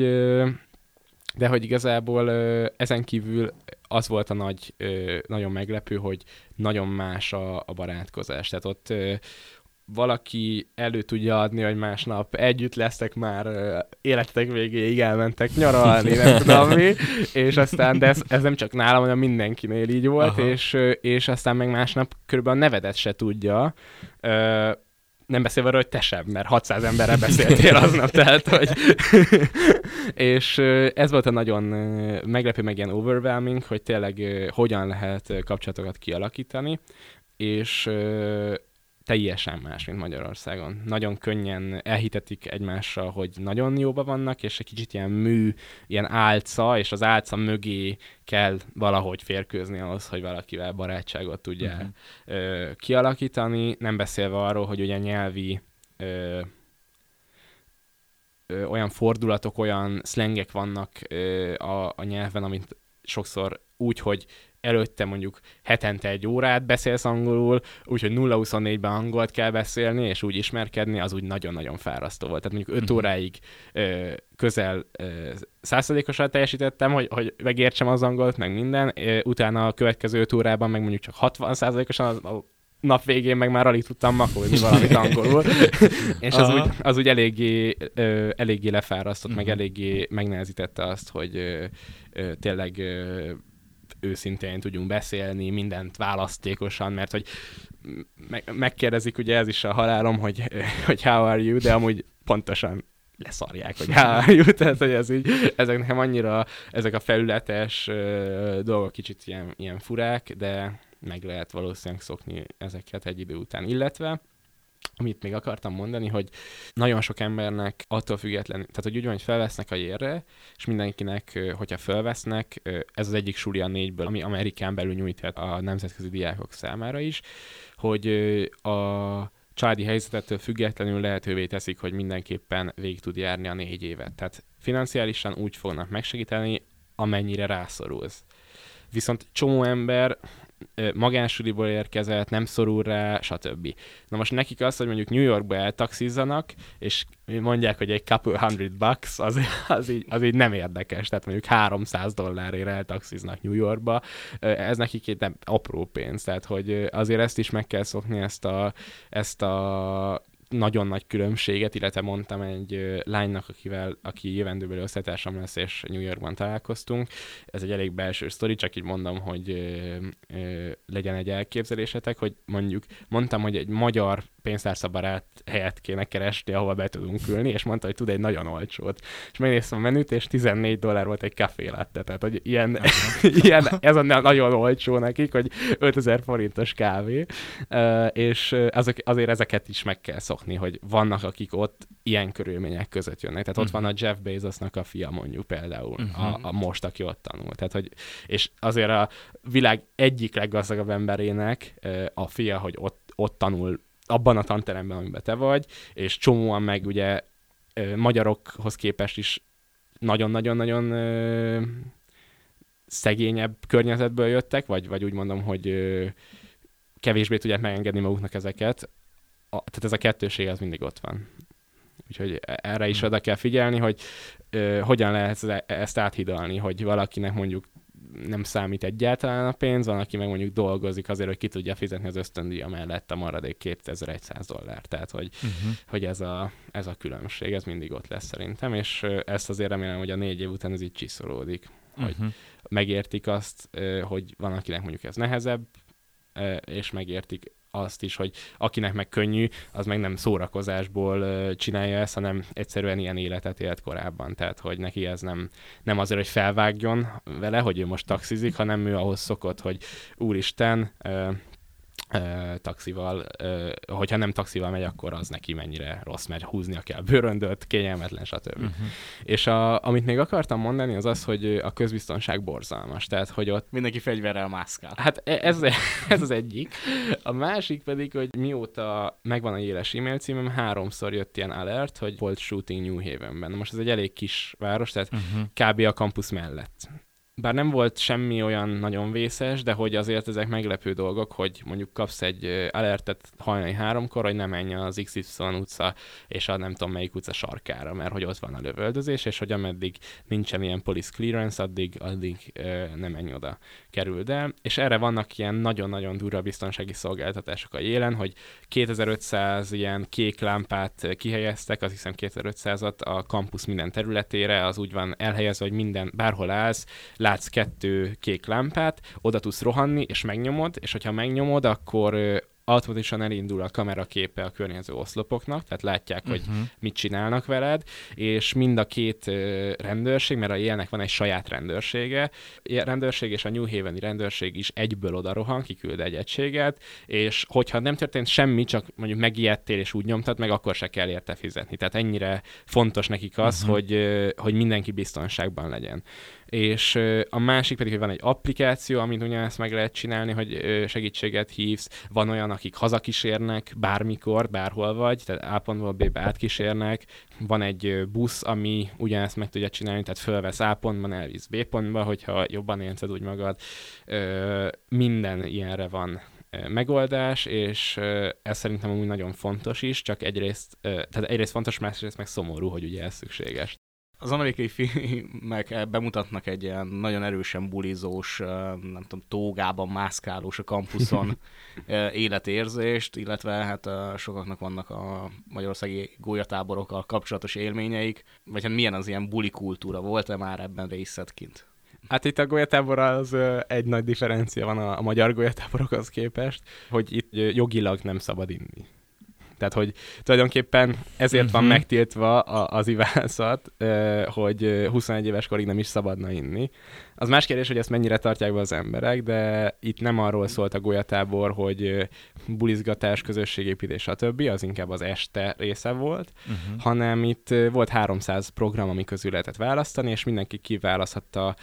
de hogy igazából ezen kívül az volt a nagy, nagyon meglepő, hogy nagyon más a, a barátkozás. Tehát ott valaki elő tudja adni, hogy másnap együtt lesztek már életetek végéig elmentek nyaralni, nem tudom mi, és aztán, de ez, ez nem csak nálam, hanem mindenkinél így volt, és, és aztán meg másnap körülbelül a nevedet se tudja, nem beszélve arról, hogy te sem, mert 600 emberrel beszéltél aznap, tehát, hogy... és ez volt a nagyon meglepő, meg ilyen overwhelming, hogy tényleg hogyan lehet kapcsolatokat kialakítani, és teljesen más, mint Magyarországon. Nagyon könnyen elhitetik egymással, hogy nagyon jóba vannak, és egy kicsit ilyen mű, ilyen álca, és az álca mögé kell valahogy férkőzni ahhoz, hogy valakivel barátságot tudja uh-huh. ö, kialakítani, nem beszélve arról, hogy ugye nyelvi ö, ö, olyan fordulatok, olyan szlengek vannak ö, a, a nyelven, amit sokszor úgy, hogy előtte mondjuk hetente egy órát beszélsz angolul, úgyhogy 0-24-ben angolt kell beszélni, és úgy ismerkedni, az úgy nagyon-nagyon fárasztó volt. Tehát mondjuk 5 uh-huh. óráig ö, közel százszerzékosan teljesítettem, hogy, hogy megértsem az angolt, meg minden, ö, utána a következő 5 órában meg mondjuk csak 60 százalékosan nap végén meg már alig tudtam makolni valamit angolul, és az úgy, az úgy eléggé, ö, eléggé lefárasztott, uh-huh. meg mhm. eléggé megnehezítette azt, hogy ö, ö, tényleg ö, őszintén tudjunk beszélni, mindent választékosan, mert hogy me- megkérdezik, ugye ez is a halálom, hogy, hogy how are you, de amúgy pontosan leszarják, hogy you, tehát hogy ez így, ezek nekem annyira, ezek a felületes dolgok kicsit ilyen, ilyen furák, de meg lehet valószínűleg szokni ezeket egy idő után, illetve amit még akartam mondani, hogy nagyon sok embernek attól függetlenül, tehát hogy úgy van, hogy felvesznek a jérre, és mindenkinek, hogyha felvesznek, ez az egyik suli a négyből, ami Amerikán belül nyújthat a nemzetközi diákok számára is, hogy a családi helyzetettől függetlenül lehetővé teszik, hogy mindenképpen végig tud járni a négy évet. Tehát financiálisan úgy fognak megsegíteni, amennyire rászorulsz. Viszont csomó ember magánsuliból érkezett, nem szorul rá, stb. Na most nekik az, hogy mondjuk New Yorkba eltaxizzanak, és mondják, hogy egy couple hundred bucks, az, az, így, az így nem érdekes. Tehát mondjuk 300 dollárért eltaxiznak New Yorkba, ez nekik egy nem apró pénz. Tehát, hogy azért ezt is meg kell szokni, ezt a, ezt a nagyon nagy különbséget, illetve mondtam egy lánynak, akivel, aki jövendőbeli osztálytársam lesz, és New Yorkban találkoztunk. Ez egy elég belső sztori, csak így mondom, hogy ö, ö, legyen egy elképzelésetek, hogy mondjuk mondtam, hogy egy magyar pénztárszabarát helyet kéne keresni, ahova be tudunk ülni, és mondta, hogy tud egy nagyon olcsót. És megnéztem a menüt, és 14 dollár volt egy kafé latte. Tehát, hogy ilyen, ilyen, ez a nagyon olcsó nekik, hogy 5000 forintos kávé, és azok, azért ezeket is meg kell szokni, hogy vannak, akik ott ilyen körülmények között jönnek. Tehát uh-huh. ott van a Jeff Bezosnak a fia mondjuk például, uh-huh. a, a most, aki ott tanul. Tehát, hogy, és azért a világ egyik leggazdagabb emberének a fia, hogy ott, ott tanul abban a tanteremben, amiben te vagy, és csomóan meg ugye magyarokhoz képest is nagyon-nagyon-nagyon szegényebb környezetből jöttek, vagy, vagy úgy mondom, hogy kevésbé tudják megengedni maguknak ezeket. A, tehát ez a kettőség az mindig ott van. Úgyhogy e, erre is hmm. oda kell figyelni, hogy ö, hogyan lehet ezt áthidalni, hogy valakinek mondjuk nem számít egyáltalán a pénz, van, aki meg mondjuk dolgozik azért, hogy ki tudja fizetni az ösztöndíja mellett a maradék 2100 dollár. Tehát, hogy, uh-huh. hogy ez, a, ez a különbség, ez mindig ott lesz szerintem, és ezt azért remélem, hogy a négy év után ez így csiszolódik, uh-huh. hogy mhm. megértik azt, hogy van, akinek mondjuk ez nehezebb, és megértik azt is, hogy akinek meg könnyű, az meg nem szórakozásból csinálja ezt, hanem egyszerűen ilyen életet élt korábban. Tehát, hogy neki ez nem, nem azért, hogy felvágjon vele, hogy ő most taxizik, hanem ő ahhoz szokott, hogy úristen, taxival, hogyha nem taxival megy, akkor az neki mennyire rossz, mert húznia kell bőröndöt, kényelmetlen, stb. Uh-huh. És a, amit még akartam mondani, az az, hogy a közbiztonság borzalmas. Tehát, hogy ott... Mindenki fegyverrel mászkál. Hát e, ez, ez az egyik. A másik pedig, hogy mióta megvan a éles e-mail címem, háromszor jött ilyen alert, hogy volt shooting New Havenben. Most ez egy elég kis város, tehát uh-huh. kb. a kampusz mellett bár nem volt semmi olyan nagyon vészes, de hogy azért ezek meglepő dolgok, hogy mondjuk kapsz egy alertet hajnali háromkor, hogy nem menjen az XY utca és a nem tudom melyik utca sarkára, mert hogy ott van a lövöldözés, és hogy ameddig nincsen ilyen police clearance, addig, addig nem menj oda kerül el. És erre vannak ilyen nagyon-nagyon durva biztonsági szolgáltatások a jélen, hogy 2500 ilyen kék lámpát kihelyeztek, az hiszem 2500-at a kampusz minden területére, az úgy van elhelyezve, hogy minden, bárhol állsz, látsz kettő kék lámpát, oda tudsz rohanni, és megnyomod, és hogyha megnyomod, akkor automatikusan elindul a kameraképe a környező oszlopoknak, tehát látják, uh-huh. hogy mhm. mit csinálnak veled, és mind a két rendőrség, mert a ilyenek van egy saját rendőrsége, a rendőrség és a New Haveni rendőrség is egyből oda rohan, kiküld egy egységet, és hogyha nem történt semmi, csak mondjuk megijedtél és úgy nyomtad meg, akkor se kell érte fizetni. Tehát ennyire fontos nekik az, uh-huh. hogy, hogy mindenki biztonságban legyen és a másik pedig, hogy van egy applikáció, amit ugyanezt meg lehet csinálni, hogy segítséget hívsz, van olyan, akik hazakísérnek bármikor, bárhol vagy, tehát A pontból B-be átkísérnek, van egy busz, ami ugyanezt meg tudja csinálni, tehát fölvesz A pontban, elvisz B pontba, hogyha jobban érzed úgy magad. Minden ilyenre van megoldás, és ez szerintem amúgy nagyon fontos is, csak egyrészt, tehát egyrészt fontos, másrészt meg szomorú, hogy ugye ez szükséges az amerikai filmek bemutatnak egy ilyen nagyon erősen bulizós, nem tudom, tógában mászkálós a kampuszon életérzést, illetve hát sokaknak vannak a magyarországi gólyatáborokkal kapcsolatos élményeik, vagy hát milyen az ilyen buli kultúra, volt-e már ebben részedként? Hát itt a golyatábor az egy nagy differencia van a, a magyar golyatáborokhoz képest, hogy itt jogilag nem szabad inni. Tehát, hogy tulajdonképpen ezért uh-huh. van Mhm. megtiltva a, az ivászat, hogy ö, 21 éves korig nem is szabadna inni. Az más kérdés, hogy ezt mennyire tartják be az emberek, de itt nem arról szólt a golyatábor, hogy bulizgatás, közösségépítés, stb. Az inkább az este része volt, Uh-huh. hanem itt volt 300 program, ami közül lehetett választani, és mindenki kiválaszthatta,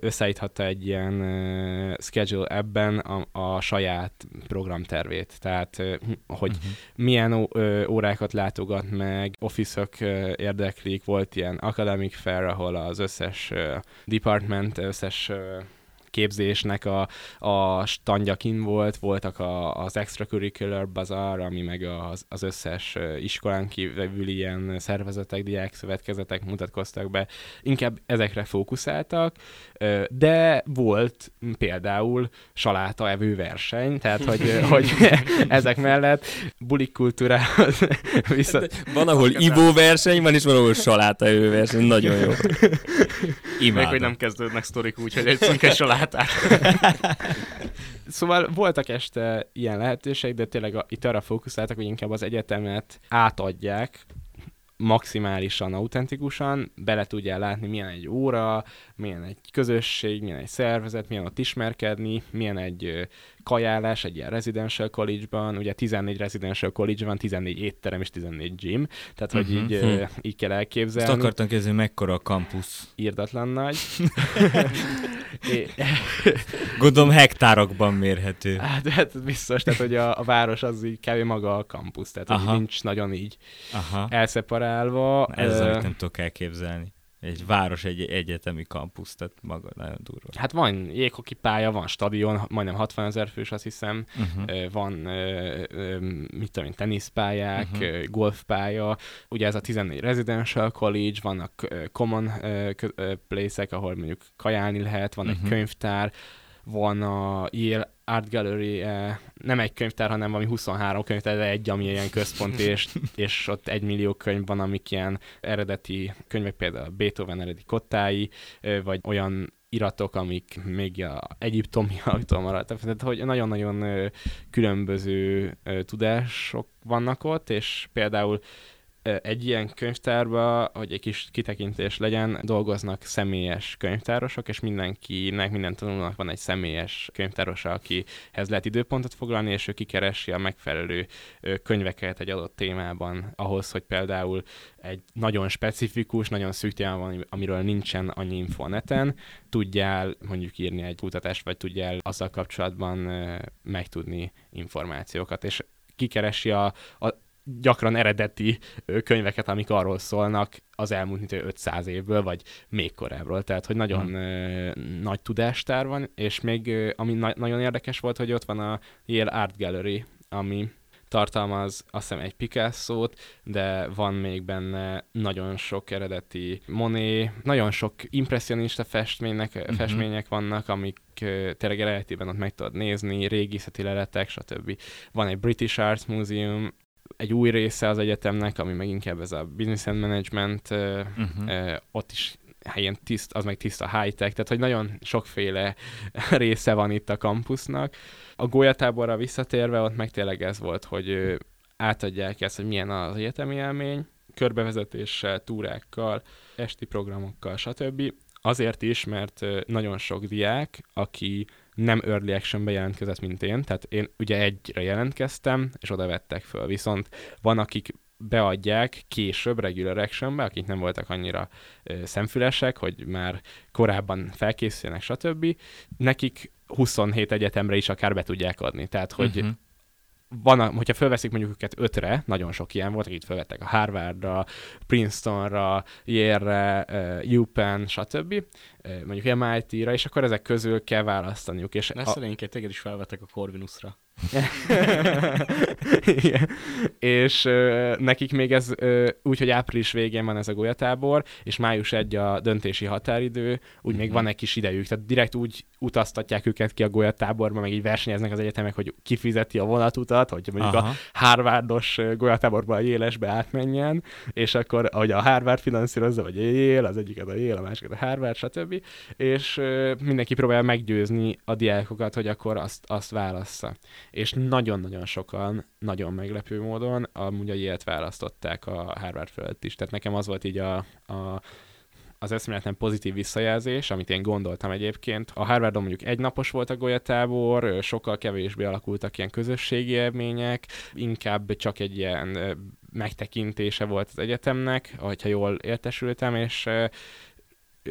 összeállíthatta egy ilyen uh, schedule ebben a, a saját programtervét. Tehát, ö, hogy Uh-huh. milyen ö, órákat látogat meg, office-ök ö, érdeklik, volt ilyen academic fair, ahol az összes department, összes képzésnek a, a standja kin volt, voltak a, az extracurricular bazaar, ami meg az, az összes iskolán kívül ilyen szervezetek, diák szövetkezetek mutatkoztak be. Inkább ezekre fókuszáltak, de volt például saláta evő verseny, tehát hogy, hogy ezek mellett bulik kultúrához vissza... Van, ahol ivóverseny van, és van, ahol saláta verseny. Nagyon jó. Még Imádom. hogy nem kezdődnek sztorik úgy, hogy egy szünke salátát. Szóval voltak este ilyen lehetőség, de tényleg a, itt arra fókuszáltak, hogy inkább az egyetemet átadják maximálisan, autentikusan, bele tudjál látni, milyen egy óra, milyen egy közösség, milyen egy szervezet, milyen ott ismerkedni, milyen egy kajálás egy ilyen residential college-ban, ugye 14 residential college van, 14 étterem és 14 gym, tehát hogy Mhm. így, Hm. így kell elképzelni. akartam kezdeni, mekkora a kampusz. Írdatlan nagy. É, Gondolom hektárokban mérhető. hát, hát biztos, tehát hogy a, a város az így kb. maga a kampusz, tehát hogy Aha. nincs nagyon így Aha. elszeparálva. Ez az, Ö, amit nem tudok elképzelni. Egy város, egy egyetemi kampusz, tehát maga nagyon durva. Hát van jéghoki pálya, van stadion, majdnem 60 ezer fős, azt hiszem, Uh-huh. Van, mit tudom én, teniszpályák, uh-huh. golfpálya, ugye ez a 14 residential college, vannak common place-ek, ahol mondjuk kajálni lehet, van egy Mhm. könyvtár, van a Yale Art Gallery, eh, nem egy könyvtár, hanem valami 23 könyvtár, de egy, ami ilyen központ, és, és ott egy millió könyv van, amik ilyen eredeti könyvek, például Beethoven eredeti kottái, vagy olyan iratok, amik még a egyiptomiaktól maradtak. Tehát, hogy nagyon-nagyon különböző tudások vannak ott, és például egy ilyen könyvtárba, hogy egy kis kitekintés legyen, dolgoznak személyes könyvtárosok, és mindenkinek, minden tanulónak van egy személyes könyvtárosa, akihez lehet időpontot foglalni, és ő kikeresi a megfelelő könyveket egy adott témában, ahhoz, hogy például egy nagyon specifikus, nagyon szűk van, amiről nincsen annyi info a neten, tudjál mondjuk írni egy kutatást, vagy tudjál azzal kapcsolatban megtudni információkat, és kikeresi a, a gyakran eredeti könyveket, amik arról szólnak az elmúlt mint 500 évből, vagy még korábbról. Tehát, hogy nagyon Hmm. ö, nagy tudástár van, és még ö, ami na- nagyon érdekes volt, hogy ott van a Yale Art Gallery, ami tartalmaz azt hiszem egy Picasso-t, de van még benne nagyon sok eredeti Monet, nagyon sok impressionista festménynek, uh-huh. festmények vannak, amik tényleg eredetiben ott meg tudod nézni, régészeti leletek, stb. Van egy British Arts Museum, egy új része az egyetemnek, ami meg inkább ez a business and management, Uh-huh. ott is helyen tiszt, az meg tiszta high-tech, tehát hogy nagyon sokféle része van itt a kampusznak. A golyatáborra visszatérve, ott meg tényleg ez volt, hogy átadják ezt, hogy milyen az egyetemi élmény, körbevezetéssel, túrákkal, esti programokkal, stb. Azért is, mert nagyon sok diák, aki nem early actionbe jelentkezett, mint én, tehát én ugye egyre jelentkeztem, és oda vettek föl, viszont van, akik beadják később regular actionbe, akik nem voltak annyira ö, szemfülesek, hogy már korábban felkészüljenek, stb. Nekik 27 egyetemre is akár be tudják adni. Tehát, hogy Uh-huh. Van, a, hogyha felveszik mondjuk őket ötre, nagyon sok ilyen volt, akik felvettek a Harvardra, Princetonra, Yale-re, uh, UPenn, stb. Uh, mondjuk MIT-ra, és akkor ezek közül kell választaniuk. És Ne a- téged is felvettek a Corvinusra. Igen. és ö, nekik még ez ö, úgy, hogy április végén van ez a golyatábor, és május 1 a döntési határidő, úgy még Mhm. van egy kis idejük, tehát direkt úgy utaztatják őket ki a golyatáborba, meg így versenyeznek az egyetemek, hogy kifizeti a vonatutat, hogy mondjuk Aha. a Harvardos golyatáborba a Yale-esbe átmenjen, és akkor, ahogy a Harvard finanszírozza, vagy Yale, az egyiket a Yale, a másikat a Harvard, stb. És ö, mindenki próbálja meggyőzni a diákokat, hogy akkor azt, azt válassza. És nagyon-nagyon sokan, nagyon meglepő módon amúgy a Yale-t választották a Harvard fölött is. Tehát nekem az volt így a, a az eszméletlen pozitív visszajelzés, amit én gondoltam egyébként. A Harvardon mondjuk egy napos volt a golyatábor, sokkal kevésbé alakultak ilyen közösségi élmények, inkább csak egy ilyen megtekintése volt az egyetemnek, hogyha jól értesültem, és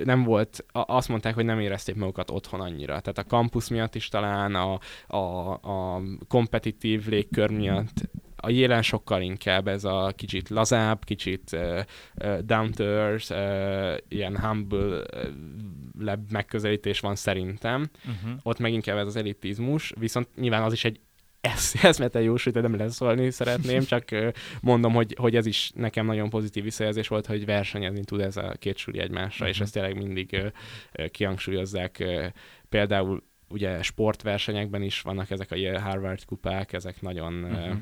nem volt, azt mondták, hogy nem érezték magukat otthon annyira. Tehát a kampusz miatt is talán, a, a, a kompetitív légkör miatt a jelen sokkal inkább ez a kicsit lazább, kicsit uh, uh, down to earth, uh, ilyen humble uh, megközelítés van szerintem. Uh-huh. Ott meg inkább ez az elitizmus, viszont nyilván az is egy eszmeten jó sőt, nem leszólni szeretném, csak mondom, hogy, hogy ez is nekem nagyon pozitív visszajelzés volt, hogy versenyezni tud ez a két suli egymásra, uh-huh. és ezt tényleg mindig kihangsúlyozzák. Például ugye sportversenyekben is vannak ezek a Harvard kupák, ezek nagyon uh-huh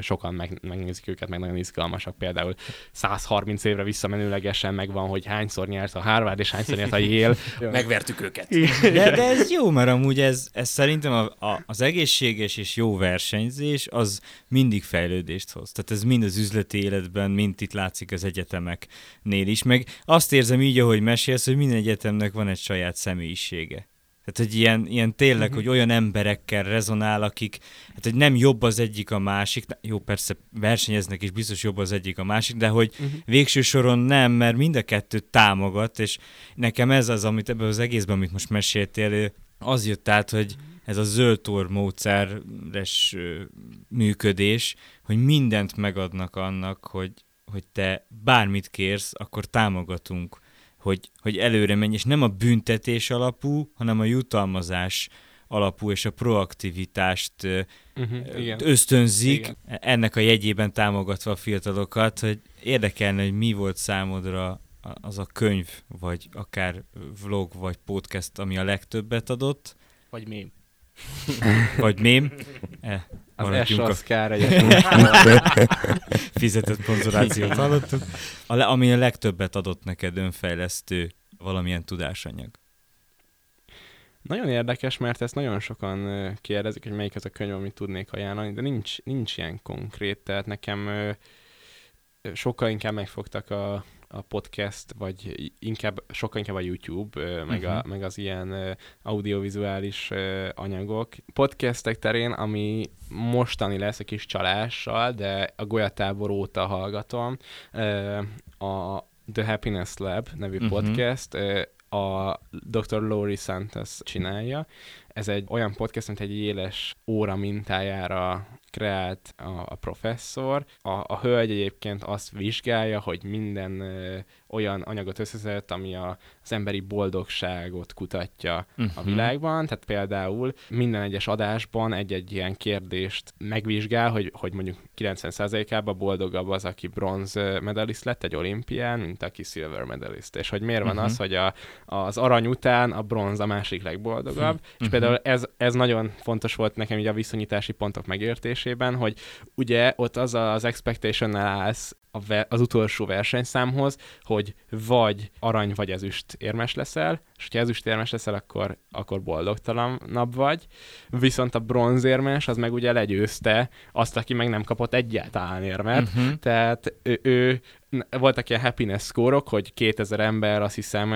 sokan meg, megnézik őket, meg nagyon izgalmasak. Például 130 évre visszamenőlegesen megvan, hogy hányszor nyert a Harvard, és hányszor nyert a Yale. Megvertük őket. De, de ez jó, mert amúgy ez, ez szerintem a, a, az egészséges és jó versenyzés az mindig fejlődést hoz. Tehát ez mind az üzleti életben, mind itt látszik az egyetemeknél is. Meg azt érzem így, ahogy mesélsz, hogy minden egyetemnek van egy saját személyisége. Tehát, hogy ilyen, ilyen tényleg, uh-huh. hogy olyan emberekkel rezonál, akik, hát, hogy nem jobb az egyik a másik, jó, persze versenyeznek, és biztos jobb az egyik a másik, de hogy uh-huh. végső soron nem, mert mind a kettőt támogat, és nekem ez az, amit ebben az egészben, amit most meséltél, az jött át, hogy ez a zöldtor módszeres működés, hogy mindent megadnak annak, hogy, hogy te bármit kérsz, akkor támogatunk hogy, hogy előre menj, és nem a büntetés alapú, hanem a jutalmazás alapú és a proaktivitást uh-huh, igen. ösztönzik, igen. ennek a jegyében támogatva a fiatalokat, hogy érdekelne, hogy mi volt számodra az a könyv, vagy akár vlog, vagy podcast, ami a legtöbbet adott. Vagy mém. vagy mém. Az S kár Fizetett ponzorációt hallottuk. A le, ami a legtöbbet adott neked önfejlesztő valamilyen tudásanyag. Nagyon érdekes, mert ezt nagyon sokan kérdezik, hogy melyik az a könyv, amit tudnék ajánlani, de nincs, nincs ilyen konkrét, tehát nekem sokkal inkább megfogtak a, a podcast, vagy inkább, sokkal inkább a YouTube, meg, uh-huh. a, meg az ilyen audiovizuális anyagok. Podcastek terén, ami mostani lesz a kis csalással, de a Golyatábor óta hallgatom, a The Happiness Lab nevű uh-huh. podcast, a Dr. Laurie Santos csinálja. Ez egy olyan podcast, mint egy éles óra mintájára kreált a, a professzor. A, a hölgy egyébként azt vizsgálja, hogy minden olyan anyagot összeszedett, ami a, az emberi boldogságot kutatja uh-huh. a mhm. világban. Tehát például minden egyes adásban egy-egy ilyen kérdést megvizsgál, hogy, hogy mondjuk 90%-ában boldogabb az, aki bronz medalist lett egy olimpián, mint aki silver medalist. És hogy miért van uh-huh. az, hogy a, az arany után a bronz a másik legboldogabb. Uh-huh. És például ez, ez nagyon fontos volt nekem így a viszonyítási pontok megértésében, hogy ugye ott az az expectation-nel állsz az utolsó versenyszámhoz, hogy vagy arany vagy ezüst érmes leszel, és hogyha ezüst érmes leszel, akkor, akkor boldogtalanabb vagy. Viszont a bronzérmes az meg ugye legyőzte azt, aki meg nem kapott egyáltalán érmet. Uh-huh. Tehát ő, ő voltak ilyen happiness szkórok, hogy 2000 ember azt hiszem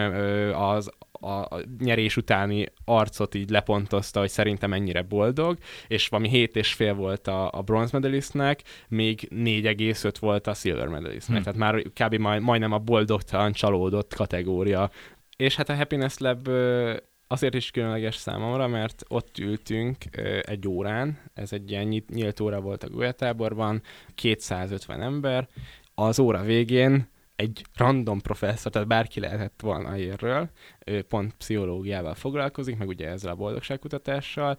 az a nyerés utáni arcot így lepontozta, hogy szerintem ennyire boldog, és valami hét és fél volt a, a bronze medalistnek, még 4,5 volt a silver medalistnek. Hmm. Tehát már kb. Majd, majdnem a boldogtalan csalódott kategória. És hát a Happiness Lab azért is különleges számomra, mert ott ültünk egy órán, ez egy ilyen nyílt óra volt a golyatáborban, 250 ember, az óra végén egy random professzor, tehát bárki lehetett volna érről, ő pont pszichológiával foglalkozik, meg ugye ezzel a boldogságkutatással,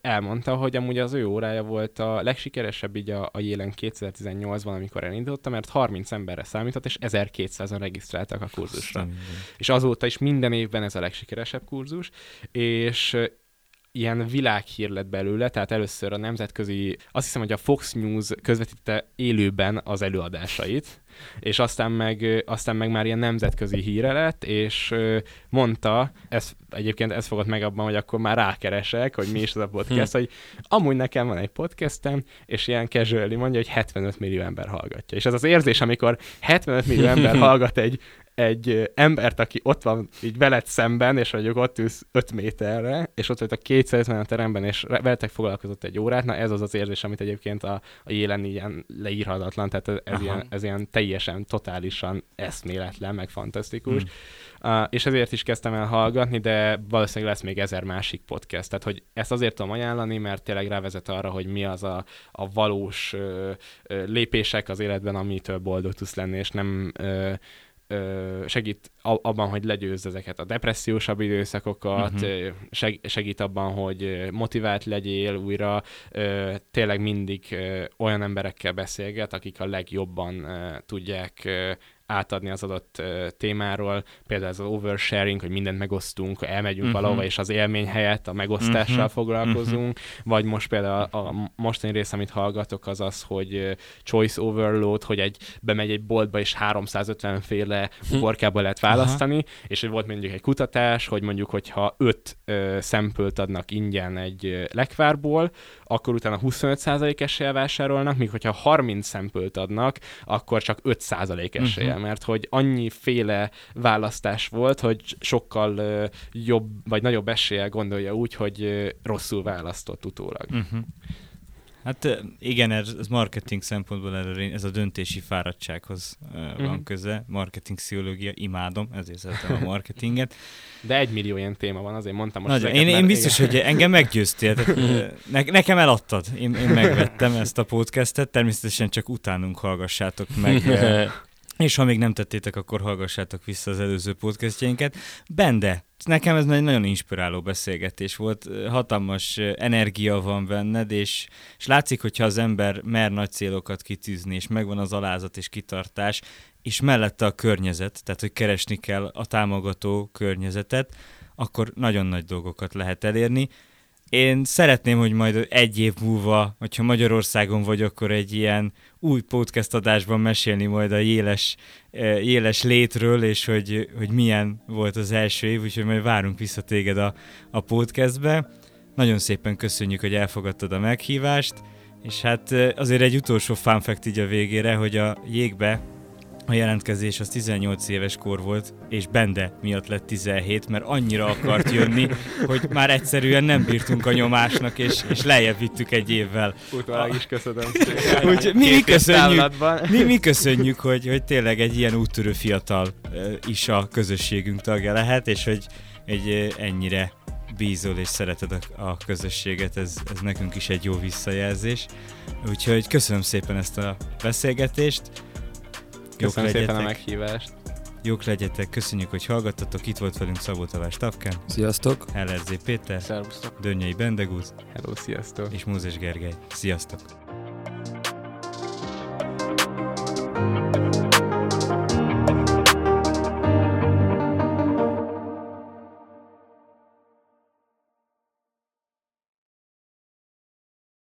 elmondta, hogy amúgy az ő órája volt a legsikeresebb így a, a jélen 2018-ban, amikor elindítottam, mert 30 emberre számított, és 1200-an regisztráltak a kurzusra. Aztán, és azóta is minden évben ez a legsikeresebb kurzus, és ilyen világhír lett belőle, tehát először a nemzetközi, azt hiszem, hogy a Fox News közvetítette élőben az előadásait, és aztán meg, aztán meg már ilyen nemzetközi híre lett, és mondta, ez, egyébként ez fogott meg abban, hogy akkor már rákeresek, hogy mi is az a podcast, hm. hogy amúgy nekem van egy podcastem, és ilyen casually mondja, hogy 75 millió ember hallgatja. És ez az érzés, amikor 75 millió ember hallgat egy egy embert, aki ott van így veled szemben, és mondjuk ott ülsz 5 méterre, és ott a 250 a teremben, és veletek foglalkozott egy órát, na ez az az érzés, amit egyébként a, a jélen ilyen leírhatatlan, tehát ez, ez, ilyen, ez ilyen teljesen, totálisan eszméletlen, meg fantasztikus. Mm. Uh, és ezért is kezdtem el hallgatni, de valószínűleg lesz még ezer másik podcast. Tehát, hogy ezt azért tudom ajánlani, mert tényleg rávezet arra, hogy mi az a, a valós uh, uh, lépések az életben, amitől boldog tudsz lenni, és nem uh, segít abban, hogy legyőzz ezeket a depressziósabb időszakokat, uh-huh. segít abban, hogy motivált legyél újra, tényleg mindig olyan emberekkel beszélget, akik a legjobban tudják átadni az adott témáról, például az oversharing, hogy mindent megosztunk, elmegyünk uh-huh. valahova, és az élmény helyett a megosztással uh-huh. foglalkozunk, uh-huh. vagy most például a, a mostani rész, amit hallgatok, az az, hogy choice overload, hogy egy bemegy egy boltba, és 350 féle uborkából lehet választani, uh-huh. és hogy volt mondjuk egy kutatás, hogy mondjuk, hogyha 5 uh, szempölt adnak ingyen egy lekvárból, akkor utána 25% esélye vásárolnak, míg hogyha 30 szempölt adnak, akkor csak 5% esélye uh-huh. mert hogy annyiféle választás volt, hogy sokkal jobb, vagy nagyobb esélye gondolja úgy, hogy rosszul választott utólag. Uh-huh. Hát igen, ez, marketing szempontból ez a döntési fáradtsághoz uh, van köze. Marketing pszichológia, imádom, ezért szeretem a marketinget. De egy millió ilyen téma van, azért mondtam most Nagyon, ezeket, én, én biztos, igen. hogy engem meggyőztél. Tehát, ne, nekem eladtad. Én, én megvettem ezt a podcastet, természetesen csak utánunk hallgassátok meg És ha még nem tettétek, akkor hallgassátok vissza az előző podcastjainket. Bende, nekem ez egy nagyon inspiráló beszélgetés volt, hatalmas energia van benned, és, és látszik, hogyha az ember mer nagy célokat kitűzni, és megvan az alázat és kitartás, és mellette a környezet, tehát hogy keresni kell a támogató környezetet, akkor nagyon nagy dolgokat lehet elérni. Én szeretném, hogy majd egy év múlva, hogyha Magyarországon vagy, akkor egy ilyen új podcast adásban mesélni majd a jéles, eh, jéles létről, és hogy, hogy milyen volt az első év, úgyhogy majd várunk vissza téged a, a podcastbe. Nagyon szépen köszönjük, hogy elfogadtad a meghívást, és hát eh, azért egy utolsó fun fact így a végére, hogy a jégbe a jelentkezés az 18 éves kor volt, és Bende miatt lett 17, mert annyira akart jönni, hogy már egyszerűen nem bírtunk a nyomásnak, és, és lejjebb vittük egy évvel. Utólag is köszönöm Úgy, mi, mi, köszönjük, mi, mi köszönjük, hogy, hogy tényleg egy ilyen úttörő fiatal is a közösségünk tagja lehet, és hogy egy ennyire bízol és szereted a, a közösséget, ez, ez nekünk is egy jó visszajelzés. Úgyhogy köszönöm szépen ezt a beszélgetést, Köszönöm Jók szépen legyetek. a meghívást. Jók legyetek, köszönjük, hogy hallgattatok. Itt volt velünk Szabó Tavás Tapkán. Sziasztok. LRZ Péter. Szervusztok. Dönnyei Bendegúz. Hello, sziasztok. És Mózes Gergely. Sziasztok. thank you